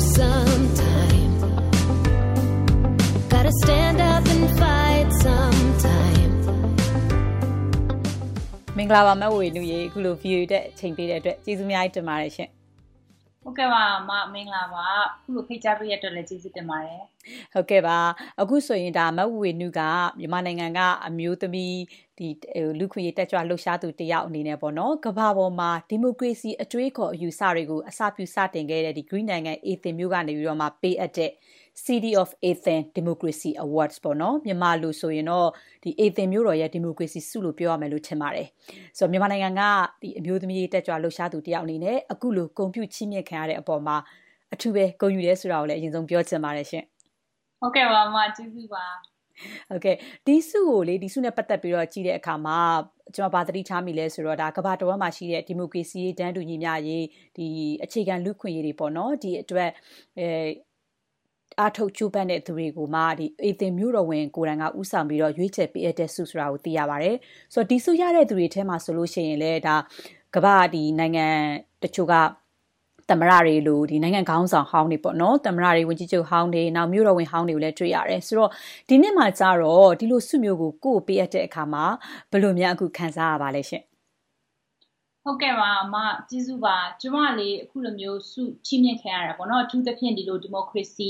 sometime. Gotta stand up and fight sometime. မင်္ဂလာပါမဝေနုရေအခုလို view တက်ချိန်ပေးတဲ့အတွက်ကျေးဇူးအများကြီးတင်ပါတယ်ရှင်ဟုတ်ကဲ့ပါမမင်္ဂလာပါအခုလိုဖိတ်ကြားပေးရတဲ့အတွက်လည်းကျေးဇူးတင်ပါတယ် ဟုတ်ကဲ့ပါအခုဆိုရင်ဒါမဝေနုကမြန်မာနိုင်ငံကအမျိုးသမီးဒီလူခွေတက်ကြွလှုပ်ရှားသူတယောက်အနေနဲ့ပေါ့နော်ကမ္ဘာပေါ်မှာဒီမိုကရေစီအတွေးခေါ်အယူဆတွေကိုအစပြုစတင်ခဲ့တဲ့ဒီ Green နိုင်ငံအေသင်မျိုးကနေပြီးတော့မှပေးအပ်တဲ့ City of Athens Democracy Awards ပေါ့နော်မြန်မာလူဆိုရင်တော့ဒီ Athens မြို့တော်ရဲ့ Democracy ဆုလို့ပြောရမယ်လို့ထင်ပါတယ်ဆိုတော့မြန်မာနိုင်ငံကဒီအမျိုးသမီးတက်ကြွလှုပ်ရှားသူတယောက်အနေနဲ့အခုလိုဂုဏ်ပြုချီးမြှင့်ခံရတဲ့အပေါ်မှာအထူးပဲဂုဏ်ယူရဲဆိုတာကိုလည်းအရင်ဆုံးပြောချင်ပါတယ်ရှင် ဟုတ်ကဲ့ပါမကျေးဇူးပါဟုတ်ကဲ့ဒီစုကိုလေဒီစုနဲ့ပတ်သက်ပြီးတော့ကြည့်တဲ့အခါမှာကျွန်တော်ဗာသတိထားမိလဲဆိုတော့ဒါကမ္ဘာတော်မှာရှိတဲ့ဒီမိုကရေစီတန်းတူညီမျှရေးဒီအခြေခံလူခွင့်ရေးတွေပေါ့နော်ဒီအတွက်အဲအားထုတ်ချိုးပန်းတဲ့သူတွေကိုမှဒီအေသင်မျိုးတော်ဝင်ကိုရန်ကဥဆောင်ပြီးတော့ရွေးချယ်ပေးတဲ့ဆုဆိုတာကိုသိရပါတယ်။ဆိုတော့ဒီဆုရတဲ့သူတွေထဲမှာဆိုလို့ရှိရင်လည်းဒါကမ္ဘာဒီနိုင်ငံတချို့က သမရတွေလိုဒီနိုင်ငံခေါင်းဆောင်ဟောင်းတွေပေါ့နော်သမရတွေဝင်ကြီးချုပ်ဟောင်းတွေနောက်မြို့တော်ဝင်ဟောင်းတွေကိုလည်းတွေ့ရတယ်ဆိုတော့ဒီနှစ်မှာကျတော့ဒီလိုစုမျိုးကိုကိုယ်ပေးအပ်တဲ့အခါမှာဘယ်လိုများအခုခံစားရပါလဲရှင် ဟုတ်ကဲ့ပါအမကျေးဇူးပါကျမလေးအခုလိုမျိုးစုချီးမြှင့်ခံရတာပေါ့နော်အထူးသဖြင့်ဒီလိုဒီမိုကရေစီ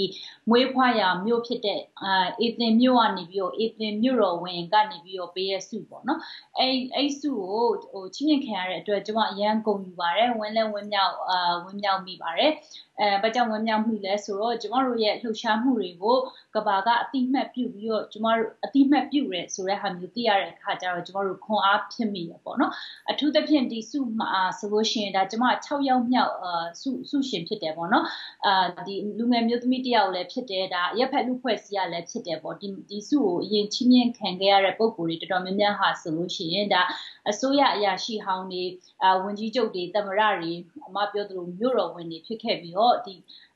မွေးဖွားရာမြို့ဖြစ်တဲ့အာအေသင်မြို့ကနေပြီးတော့အေသင်မြို့တော်ဝင်ကနေပြီးတော့ပေးရစုပေါ့နော်အဲ့အဲ့စုကိုဟိုချီးမြှင့်ခံရတဲ့အတွက်ကျမအရန်ဂုဏ်ယူပါတယ်ဝင်းလဲဝင်းမြောက်အာဝင်းမြောက်မိပါတယ်အဲဘာကြောင့်ဝမ်းမြောက်မှုလဲဆိုတော့ကျမတို့ရဲ့လှုပ်ရှားမှုတွေကိုကဘာကအတိမတ်ပြုပြီးတော့ကျမတို့အတိမတ်ပြုရဲဆိုတဲ့ဟာမျိုးသိရတဲ့အခါကျတော့ကျမတို့ခွန်အားဖြစ်မိရပေါ့နော်အထူးသဖြင့်ဒီစုမှာဆိုလို့ရှိရင်ဒါကျမ6ယောက်မြောက်အာစုစုရှင်ဖြစ်တယ်ပေါ့နော်အာဒီလူငယ်မျိုးသမီးတယောက်လည်းဖြစ်တယ်ဒါရက်ဖက်လူဖွဲ့စည်းရလည်းဖြစ်တယ်ပေါ့ဒီဒီစုကိုအရင်ချင်းမြင့်ခံခဲ့ရတဲ့ပုံကိုယ်တွေတော်တော်များများဟာဆိုလို့ရှိရင်ဒါအစိုးရအရာရှိဟောင်းတွေအာဝန်ကြီးချုပ်တွေသမရတွေအမပြောသလိုမြို့တော်ဝင်တွေဖြစ်ခဲ့ပြီးတော့ဒီ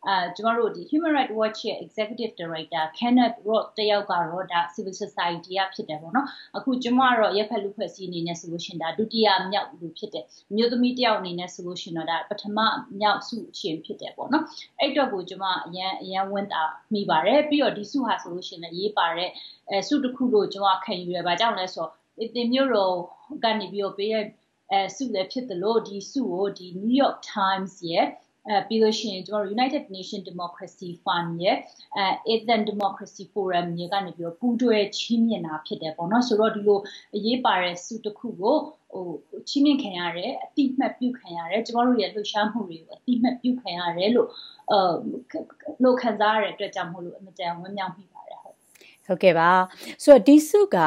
အာကျမတို့ဒီ Human Rights Watch ရဲ့ Executive Director Kenneth Roth တယောက်ကတော့ဒါ Civil Society ကဖြစ်တယ်ပေါ့နော်အခုကျမကတော့ရက်ဖက်လူဖွဲ့စည်းအနေနဲ့ဆိုလို့ရှင်ဒါဒုတိယမြောက်လူဖြစ်တယ်မြို့သမီးတယောက်အနေနဲ့ဆိုလို့ရှင်တော့ဒါပထမမြောက်စုရှင်ဖြစ်တယ်ပေါ့နော်အဲ့တော့ကိုကျမအရန်အရန်ဝန်းတာမိပါတယ်ပြီးတော့ဒီစုဟာဆိုလို့ရှင်လည်းရေးပါတဲ့အဲစုတစ်ခုလို့ကျမခံယူရပါကြောင့်လဲဆိုတော့ဒီမျိုးတော့ကနေပြီးတော့ပေးရအဲစုလည်းဖြစ်တယ်လို့ဒီစုကိုဒီ New York Times ရဲ့ အဲပြီးလို့ရှိရင်ကျွန်တော် United Nation Democracy Fund ရဲ့အဲ Athens Democracy Forum ရဲ့ကနေပြီးတော့ပူးတွဲချီးမြှင့်တာဖြစ်တယ်ပေါ့နော်ဆိုတော့ဒီလိုအရေးပါတဲ့စုတစ်ခုကိုဟိုချီးမြှင့်ခံရတယ်အတိမတ်ပြုခံရတယ်ကျွန်တော်တို့ရဲ့လှုပ်ရှားမှုတွေကိုအတိမတ်ပြုခံရတယ်လို့အဲလို့ခံစားရတဲ့အတွက်ကြောင့်မဟုတ်လို့အမတန်ဝမ်းမြောက်မိပါတယ် ဟုတ်ကဲ့ပါဆိုတော့ဒီစုက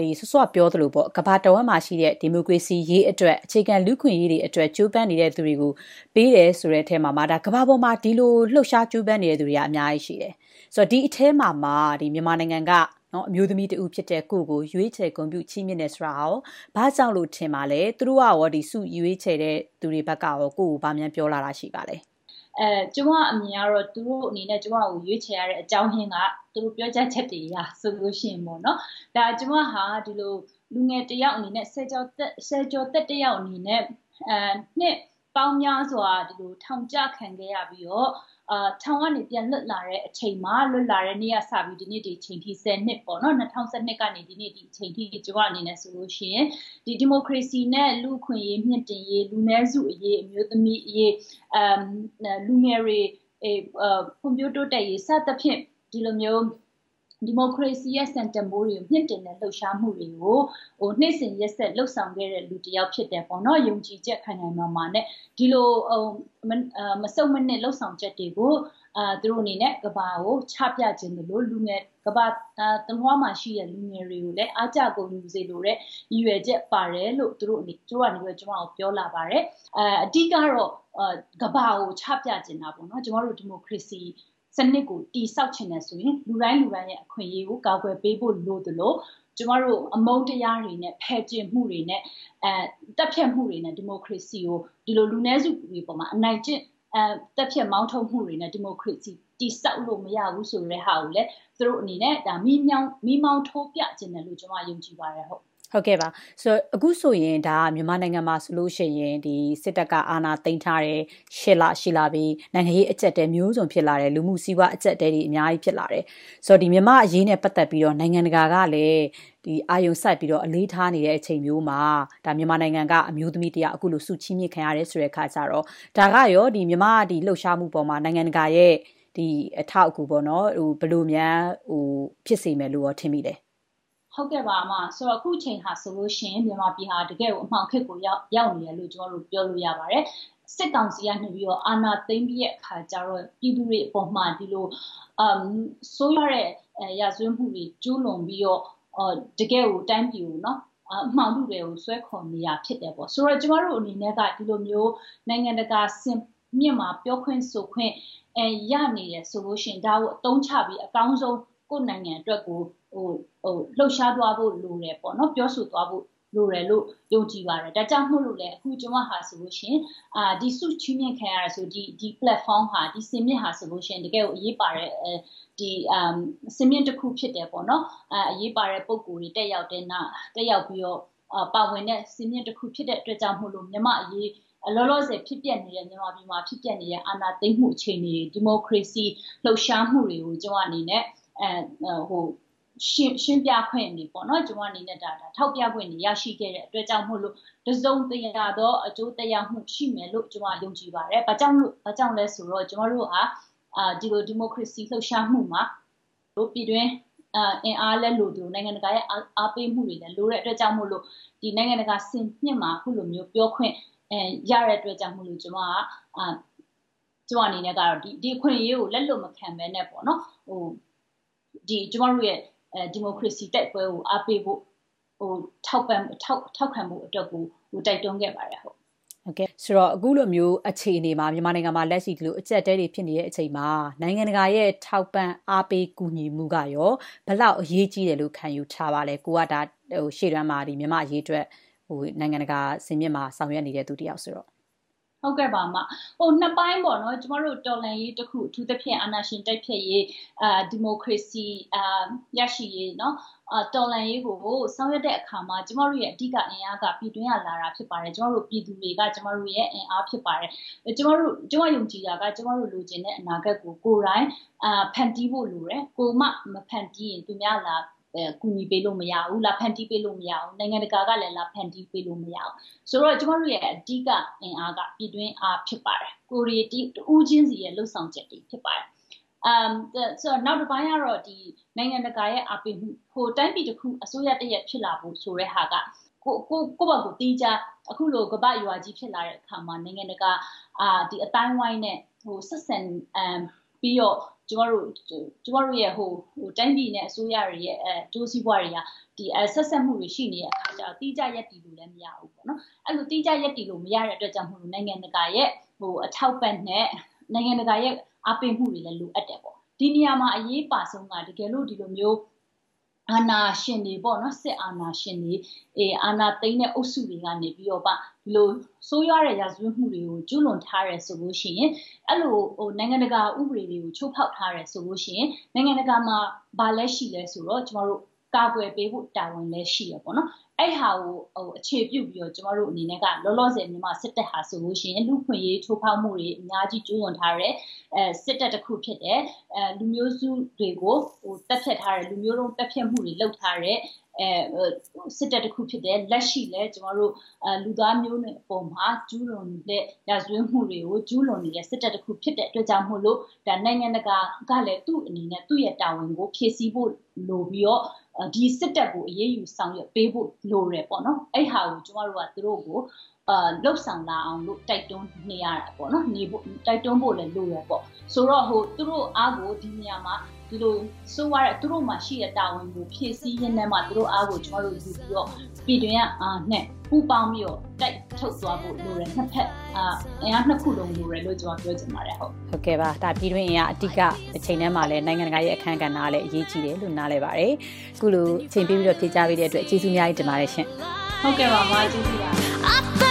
ဒီဆွဆွပြောသလိုပေါ့ကဘာတော်ဝမ်းမှာရှိတဲ့ဒီမိုကရေစီရေးအတွက်အခြေခံလူခွင့်ရေးတွေအတွက်ကြိုးပမ်းနေတဲ့သူတွေကိုပေးတယ်ဆိုတဲ့အထဲမှာမှာဒါကဘာပေါ်မှာဒီလိုလှုပ်ရှားကြိုးပမ်းနေတဲ့သူတွေကအများကြီးရှိတယ်ဆိုတော့ဒီအထဲမှာမှာဒီမြန်မာနိုင်ငံကနော်အမျိုးသမီးတူဖြစ်တဲ့ကိုကိုရွေးချယ်ကွန်ပျူချီးမြင့်နေဆိုတာဟောဘာကြောင့်လို့ထင်ပါလဲသူတို့ကရောဒီစုရွေးချယ်တဲ့သူတွေဘက်ကရောကိုကိုဘာမှပြောလာတာရှိပါလဲ အဲကျမအမြင်ကတော့သူတို့အနေနဲ့ကျမကိုရွေးချယ်ရတဲ့အကြောင်းရင်းကသူတို့ပြောချက်ချက်တွေရဆိုလို့ရှိရင်ပေါ့နော်ဒါကျမဟာဒီလိုလူငယ်တယောက်အနေနဲ့ဆယ်ကျော်သက်ဆယ်ကျော်သက်တယောက်အနေနဲ့အဲနှစ်ပေါင်းများစွာဒီလိုထောင်ကျခံခဲ့ရပြီးတော့ အာထောင်ကနေပြန်လွတ်လာတဲ့အချိန်မှာလွတ်လာတဲ့နေ့ကစပြီးဒီနေ့ဒီချိန်ထိ10နှစ်ပေါ့နော်2012ကနေဒီနေ့ဒီချိန်ထိကျွန်တော်အနေနဲ့ဆိုလို့ရှိရင်ဒီဒီမိုကရေစီနဲ့လူ့ခွင့်ရေးမြင့်တင်ရေးလူနည်းစုအရေးအမျိုးသမီးအရေးအမ်လူငယ်တွေအဲဖွံ့ဖြိုးတိုးတက်ရေးစသဖြင့်ဒီလိုမျိုး ဒီမိုကရေစီရဲ့စံတန်ဖိုးတွေကိုမြင့်တင်တဲ့လှုပ်ရှားမှုတွေကိုဟိုနှိမ့်စင်ရက်ဆက်လှုပ်ဆောင်ခဲ့တဲ့လူတစ်ယောက်ဖြစ်တယ်ပေါ့နော်ယုံကြည်ချက်ခိုင်ခိုင်မာမာနဲ့ဒီလိုဟိုမစုံမနစ်လှုပ်ဆောင်ချက်တွေကိုအာသူတို့အနေနဲ့ကဘာကိုချပြခြင်းလို့လူငယ်ကဘာတမွားမှာရှိတဲ့လူငယ်တွေကိုလည်းအားကြကုန်ယူစေလိုတဲ့ရည်ရွယ်ချက်ပါတယ်လို့သူတို့အနေကျိုးကနေပြီးကျွန်တော်ပြောလာပါတယ်အဲအဓိကတော့ကဘာကိုချပြခြင်းတာပေါ့နော်ကျွန်တော်တို့ဒီမိုကရေစီ စနစ်ကိုတိဆောက်ချင်တယ်ဆိုရင်လူတိုင်းလူတိုင်းရဲ့အခွင့်အရေးကိုကာကွယ်ပေးဖို့လိုသလိုကျမတို့အမုန်းတရားတွေနဲ့ဖယ်ကျင်မှုတွေနဲ့အဲတက်ဖြတ်မှုတွေနဲ့ဒီမိုကရေစီကိုဒီလိုလူနည်းစုတွေပေါ်မှာအနိုင်ကျင့်အဲတက်ဖြတ်မောင်းထုတ်မှုတွေနဲ့ဒီမိုကရေစီတိဆောက်လို့မရဘူးဆိုတဲ့ဟာကိုလည်းသူတို့အနေနဲ့ဒါမိမြောင်းမိမောင်းထိုးပြခြင်းတယ်လို့ကျွန်မယုံကြည်ပါတယ်ဟုတ် ဟုတ်ကဲ့ပါဆိုတော့အခုဆိုရင်ဒါမြန်မာနိုင်ငံမှာဆိုလို့ရှိရင်ဒီစစ်တပ်ကအာဏာသိမ်းထားတယ်ရှစ်လရှိလာပြီးနိုင်ငံရေးအကျက်တဲမျိုးစုံဖြစ်လာတယ်လူမှုစီးပွားအကျက်တဲတွေအများကြီးဖြစ်လာတယ်ဆိုတော့ဒီမြန်မာအရေးနဲ့ပတ်သက်ပြီးတော့နိုင်ငံတကာကလည်းဒီအာယုံစိုက်ပြီးတော့အလေးထားနေတဲ့အချိန်မျိုးမှာဒါမြန်မာနိုင်ငံကအမျိုးသမီးတယောက်အခုလိုစုချီးမြှင့်ခံရတယ်ဆိုတဲ့အခါကျတော့ဒါကရောဒီမြန်မာဒီလှုပ်ရှားမှုပေါ်မှာနိုင်ငံတကာရဲ့ဒီအထောက်အကူပေါ့နော်ဟိုဘယ်လိုများဟိုဖြစ်စေမယ်လို့ရောထင်မိတယ် ဟုတ်ကဲ့ပါအမဆိုတော့အခုချိန်ဟာဆိုလို့ရှိရင်မြန်မာပြည်ဟာတကယ်ကိုအမှောင်ခက်ကိုရောက်ရောက်နေတယ်လို့ကျွန်တော်တို့ပြောလို့ရပါတယ်စစ်ကောင်စီကနေပြီးတော့အာဏာသိမ်းပြီးတဲ့အခါကျတော့ပြည်သူတွေအပေါ်မှာဒီလိုအမ်ဆိုးရတဲ့ရာဇဝတ်မှုတွေကျူးလွန်ပြီးတော့တကယ်ကိုတိုင်းပြည်ကိုနော်အမှောင်မှုတွေကိုဆွဲခေါ်နေရဖြစ်တယ်ပေါ့ဆိုတော့ကျမတို့အနေနဲ့ကဒီလိုမျိုးနိုင်ငံတကာစင်မြင့်မှာပြောခွင့်ဆိုခွင့်အဲရနေတယ်ဆိုလို့ရှိရင်ဒါကိုအသုံးချပြီးအကောင်းဆုံး ကိုယ်နိုင်ငံအတွက်ကိုဟိုဟိုလှုပ်ရှားသွားဖို့လိုတယ်ပေါ့နော်ပြောဆိုသွားဖို့လိုတယ်လို့ယုံကြည်ပါတယ်ဒါကြောင့်မို့လို့လေအခုကျွန်မဟာဆိုလို့ရှင်အာဒီစုချီးမြှင့်ခံရဆိုဒီဒီ platform ဟာဒီစင်မြင့်ဟာဆိုလို့ရှင်တကယ်ကိုအရေးပါတဲ့ဒီအမ်စင်မြင့်တစ်ခုဖြစ်တယ်ပေါ့နော်အအရေးပါတဲ့ပုံကိုယ်တွေတက်ရောက်တဲ့နာတက်ရောက်ပြီးတော့ပါဝင်တဲ့စင်မြင့်တစ်ခုဖြစ်တဲ့အတွက်ကြောင့်မို့လို့မြမအရေးလောလောဆယ်ဖြစ်ပျက်နေတဲ့မြန်မာပြည်မှာဖြစ်ပျက်နေတဲ့အာဏာသိမ်းမှုအခြေအနေဒီမိုကရေစီလှုပ်ရှားမှုတွေကိုကျွန်မအနေနဲ့ အဲဟိုရှင်းရှင်းပြခွင့်နေပေါ့နော်ကျွန်မအနေနဲ့ဒါဒါထောက်ပြခွင့်နေရရှိခဲ့တဲ့အတွက်ကြောင့်မို့လို့တစုံတရာသောအကျိုးတရားမှုရှိမယ်လို့ကျွန်မယုံကြည်ပါတယ်။ဘာကြောင့်လို့ဘာကြောင့်လဲဆိုတော့ကျွန်တော်တို့ဟာအာဒီလိုဒီမိုကရေစီလှုပ်ရှားမှုမှာတို့ပြည်တွင်းအင်အားလက်လို့သူနိုင်ငံတကာရဲ့အားပေးမှုတွေလည်းလိုတဲ့အတွက်ကြောင့်မို့လို့ဒီနိုင်ငံတကာစင်မြင့်မှာအခုလိုမျိုးပြောခွင့်အဲရတဲ့အတွက်ကြောင့်မို့လို့ကျွန်မကအာကျွန်မအနေနဲ့ကတော့ဒီဒီခွင့်ရေးကိုလက်လွတ်မခံဘဲနဲ့ပေါ့နော်ဟို ဒီကျွန်တော်တို့ရဲ့အဲဒီမိုကရေစီတိုက်ပွဲကိုအားပေးဖို့ဟိုထောက်ပံ့ထောက်ထောက်ခံမှုအတွက်ကိုဟိုတိုက်တွန်းခဲ့ပါတယ်ဟုတ်ဟုတ်ကဲ့ဆိုတော့အခုလိုမျိုးအခြေအနေမှာမြန်မာနိုင်ငံမှာလက်ရှိဒီလိုအကျက်တဲတွေဖြစ်နေတဲ့အချိန်မှာနိုင်ငံတကာရဲ့ထောက်ပံ့အားပေးကူညီမှုကရောဘလောက်အရေးကြီးတယ်လို့ခံယူထားပါလဲကိုကဒါဟိုရှေ့တန်းမှာဒီမြန်မာအရေးအတွက်ဟိုနိုင်ငံတကာစင်မြင့်မှာဆောင်ရွက်နေတဲ့သူတယောက်ဆိုတော့ ဟုတ်ကဲ့ပါမဟိုနှစ်ပိုင်းပေါ့နော်ကျမတို့တော်လန်ရေးတစ်ခုအထူးသဖြင့်အာဏာရှင်တိုက်ဖျက်ရေးအာဒီမိုကရေစီအာရရှိရေးနော်အတော်လန်ရေးကိုဆောင်ရွက်တဲ့အခါမှာကျမတို့ရဲ့အဓိကအင်အားကပြည်တွင်းကလာတာဖြစ်ပါတယ်ကျမတို့ပြည်သူတွေကကျမတို့ရဲ့အင်အားဖြစ်ပါတယ်ကျမတို့ကျမယုံကြည်တာကကျမတို့လိုချင်တဲ့အနာဂတ်ကိုကိုယ်တိုင်အာဖန်တီးဖို့လိုတယ်ကိုမှမဖန်တီးရင်သူများလာ အဲကူညီပေးလို့မရဘူးလာဖန်တီးပေးလို့မရဘူးနိုင်ငံတကာကလည်းလာဖန်တီးပေးလို့မရဘူးဆိုတော့ကျမတို့ရဲ့အဓိကအင်အားကပြည်တွင်းအားဖြစ်ပါတယ်ကိုရီတီဦးချင်းစီရဲ့လှုပ်ဆောင်ချက်တွေဖြစ်ပါတယ်အမ်ဆိုတော့နောက်တစ်ပိုင်းကတော့ဒီနိုင်ငံတကာရဲ့အပိမှုဟိုတိုင်းပြည်တစ်ခုအစိုးရတရက်ဖြစ်လာဖို့ဆိုတဲ့ဟာကကိုကိုကိုဘကိုတီးကြအခုလိုကပ္ပရွာကြီးဖြစ်လာတဲ့အခါမှာနိုင်ငံတကာအာဒီအတိုင်းဝိုင်းနဲ့ဟိုဆက်ဆံအမ်ပြီးတော့ ကျမတို့ကျမတို့ရဲ့ဟိုဟိုတိုင်းပြည်နဲ့အစိုးရတွေရဲ့အဲဒိုးစည်းပွားတွေကဒီအဆက်ဆက်မှုတွေရှိနေတဲ့အခါကျတော့တိကျရက်တီလို့လည်းမရဘူးပေါ့နော်အဲ့လိုတိကျရက်တီလို့မရတဲ့အတွက်ကြောင့်မို့လို့နိုင်ငံတကာရဲ့ဟိုအထောက်ပံ့နဲ့နိုင်ငံတကာရဲ့အားပေးမှုတွေလည်းလိုအပ်တယ်ပေါ့ဒီနေရာမှာအရေးပါဆုံးကတကယ်လို့ဒီလိုမျိုး အာနာရှင်တွေပေါ့နော်စစ်အာနာရှင်တွေအေးအာနာသိမ်းတဲ့အုပ်စုတွေကနေပြီးတော့ပါဒီလိုစိုးရွားတဲ့ရာဇဝတ်မှုတွေကိုကျူးလွန်ထားရဲဆိုလို့ရှိရင်အဲ့လိုဟိုနိုင်ငံတကာဥပဒေတွေကိုချိုးဖောက်ထားရဲဆိုလို့ရှိရင်နိုင်ငံတကာမှာဘာလဲရှိလဲဆိုတော့ကျမတို့ ကာကွယ်ပေးဖို့တာဝန်လည်းရှိရပေါ့နော်အဲ့ဟာကိုဟိုအခြေပြုပြီးတော့ကျမတို့အနေနဲ့ကလောလောဆယ်မြန်မာစစ်တပ်ဟာဆိုလို့ရှိရင်လူခွင့်ရေးထိုးဖောက်မှုတွေအများကြီးကျူးလွန်ထားတဲ့အဲစစ်တပ်တစ်ခုဖြစ်တဲ့အဲလူမျိုးစုတွေကိုဟိုတက်ဖြတ်ထားတဲ့လူမျိုးလုံးတက်ဖြတ်မှုတွေလုပ်ထားတဲ့အဲစစ်တပ်တစ်ခုဖြစ်တဲ့လက်ရှိလဲကျမတို့အလူသားမျိုးနွယ်အပေါ်မှာကျူးလွန်တဲ့ရာဇဝတ်မှုတွေကိုကျူးလွန်နေတဲ့စစ်တပ်တစ်ခုဖြစ်တဲ့အတွက်ကြောင့်မို့လို့ဒါနိုင်ငံတကာကလည်းသူ့အနေနဲ့သူ့ရဲ့တာဝန်ကိုဖြည့်ဆည်းဖို့လိုပြီးတော့ ဒီစစ်တပ်ကိုအရေးယူဆောင်ရွက်ပေးဖို့လိုတယ်ပေါ့နော်အဲ့ဟာကိုကျမတို့ကသူတို့ကိုအာလှုပ်ဆောင်လာအောင်လို့တိုက်တွန်းနေရတာပေါ့နော်နေဖို့တိုက်တွန်းဖို့လည်းလိုရပေါ့ဆိုတော့ဟိုသူတို့အားကိုဒီနေရာမှာ ဒီလိုဆိုးရတဲ့သူတို့မှာရှိတဲ့တာဝန်ကိုဖြည့်ဆည်းရင်းနဲ့မှသူတို့အားကိုကျွန်တော်တို့ယူပြီးတော့ပြည်တွင်ကအာနဲ့ပူပေါင်းပြီးတော့တိုက်ထုတ်သွားဖို့လိုတယ်နှစ်ဖက်အာအင်အားနှစ်ခုလုံးလိုတယ်လို့ကျွန်တော်ပြောချင်ပါတယ်ဟုတ်ဟုတ်ကဲ့ပါဒါပြည်တွင်အင်အားအတိကအချိန်ထဲမှာလည်းနိုင်ငံတကာရဲ့အခမ်းကဏ္ဍလည်းအရေးကြီးတယ်လို့နားလည်ပါတယ်အခုလိုအချိန်ပေးပြီးတော့ဖြေကြားပေးတဲ့အတွက်ကျေးဇူးအများကြီးတင်ပါတယ်ရှင်ဟုတ်ကဲ့ပါမကျေးဇူးပါ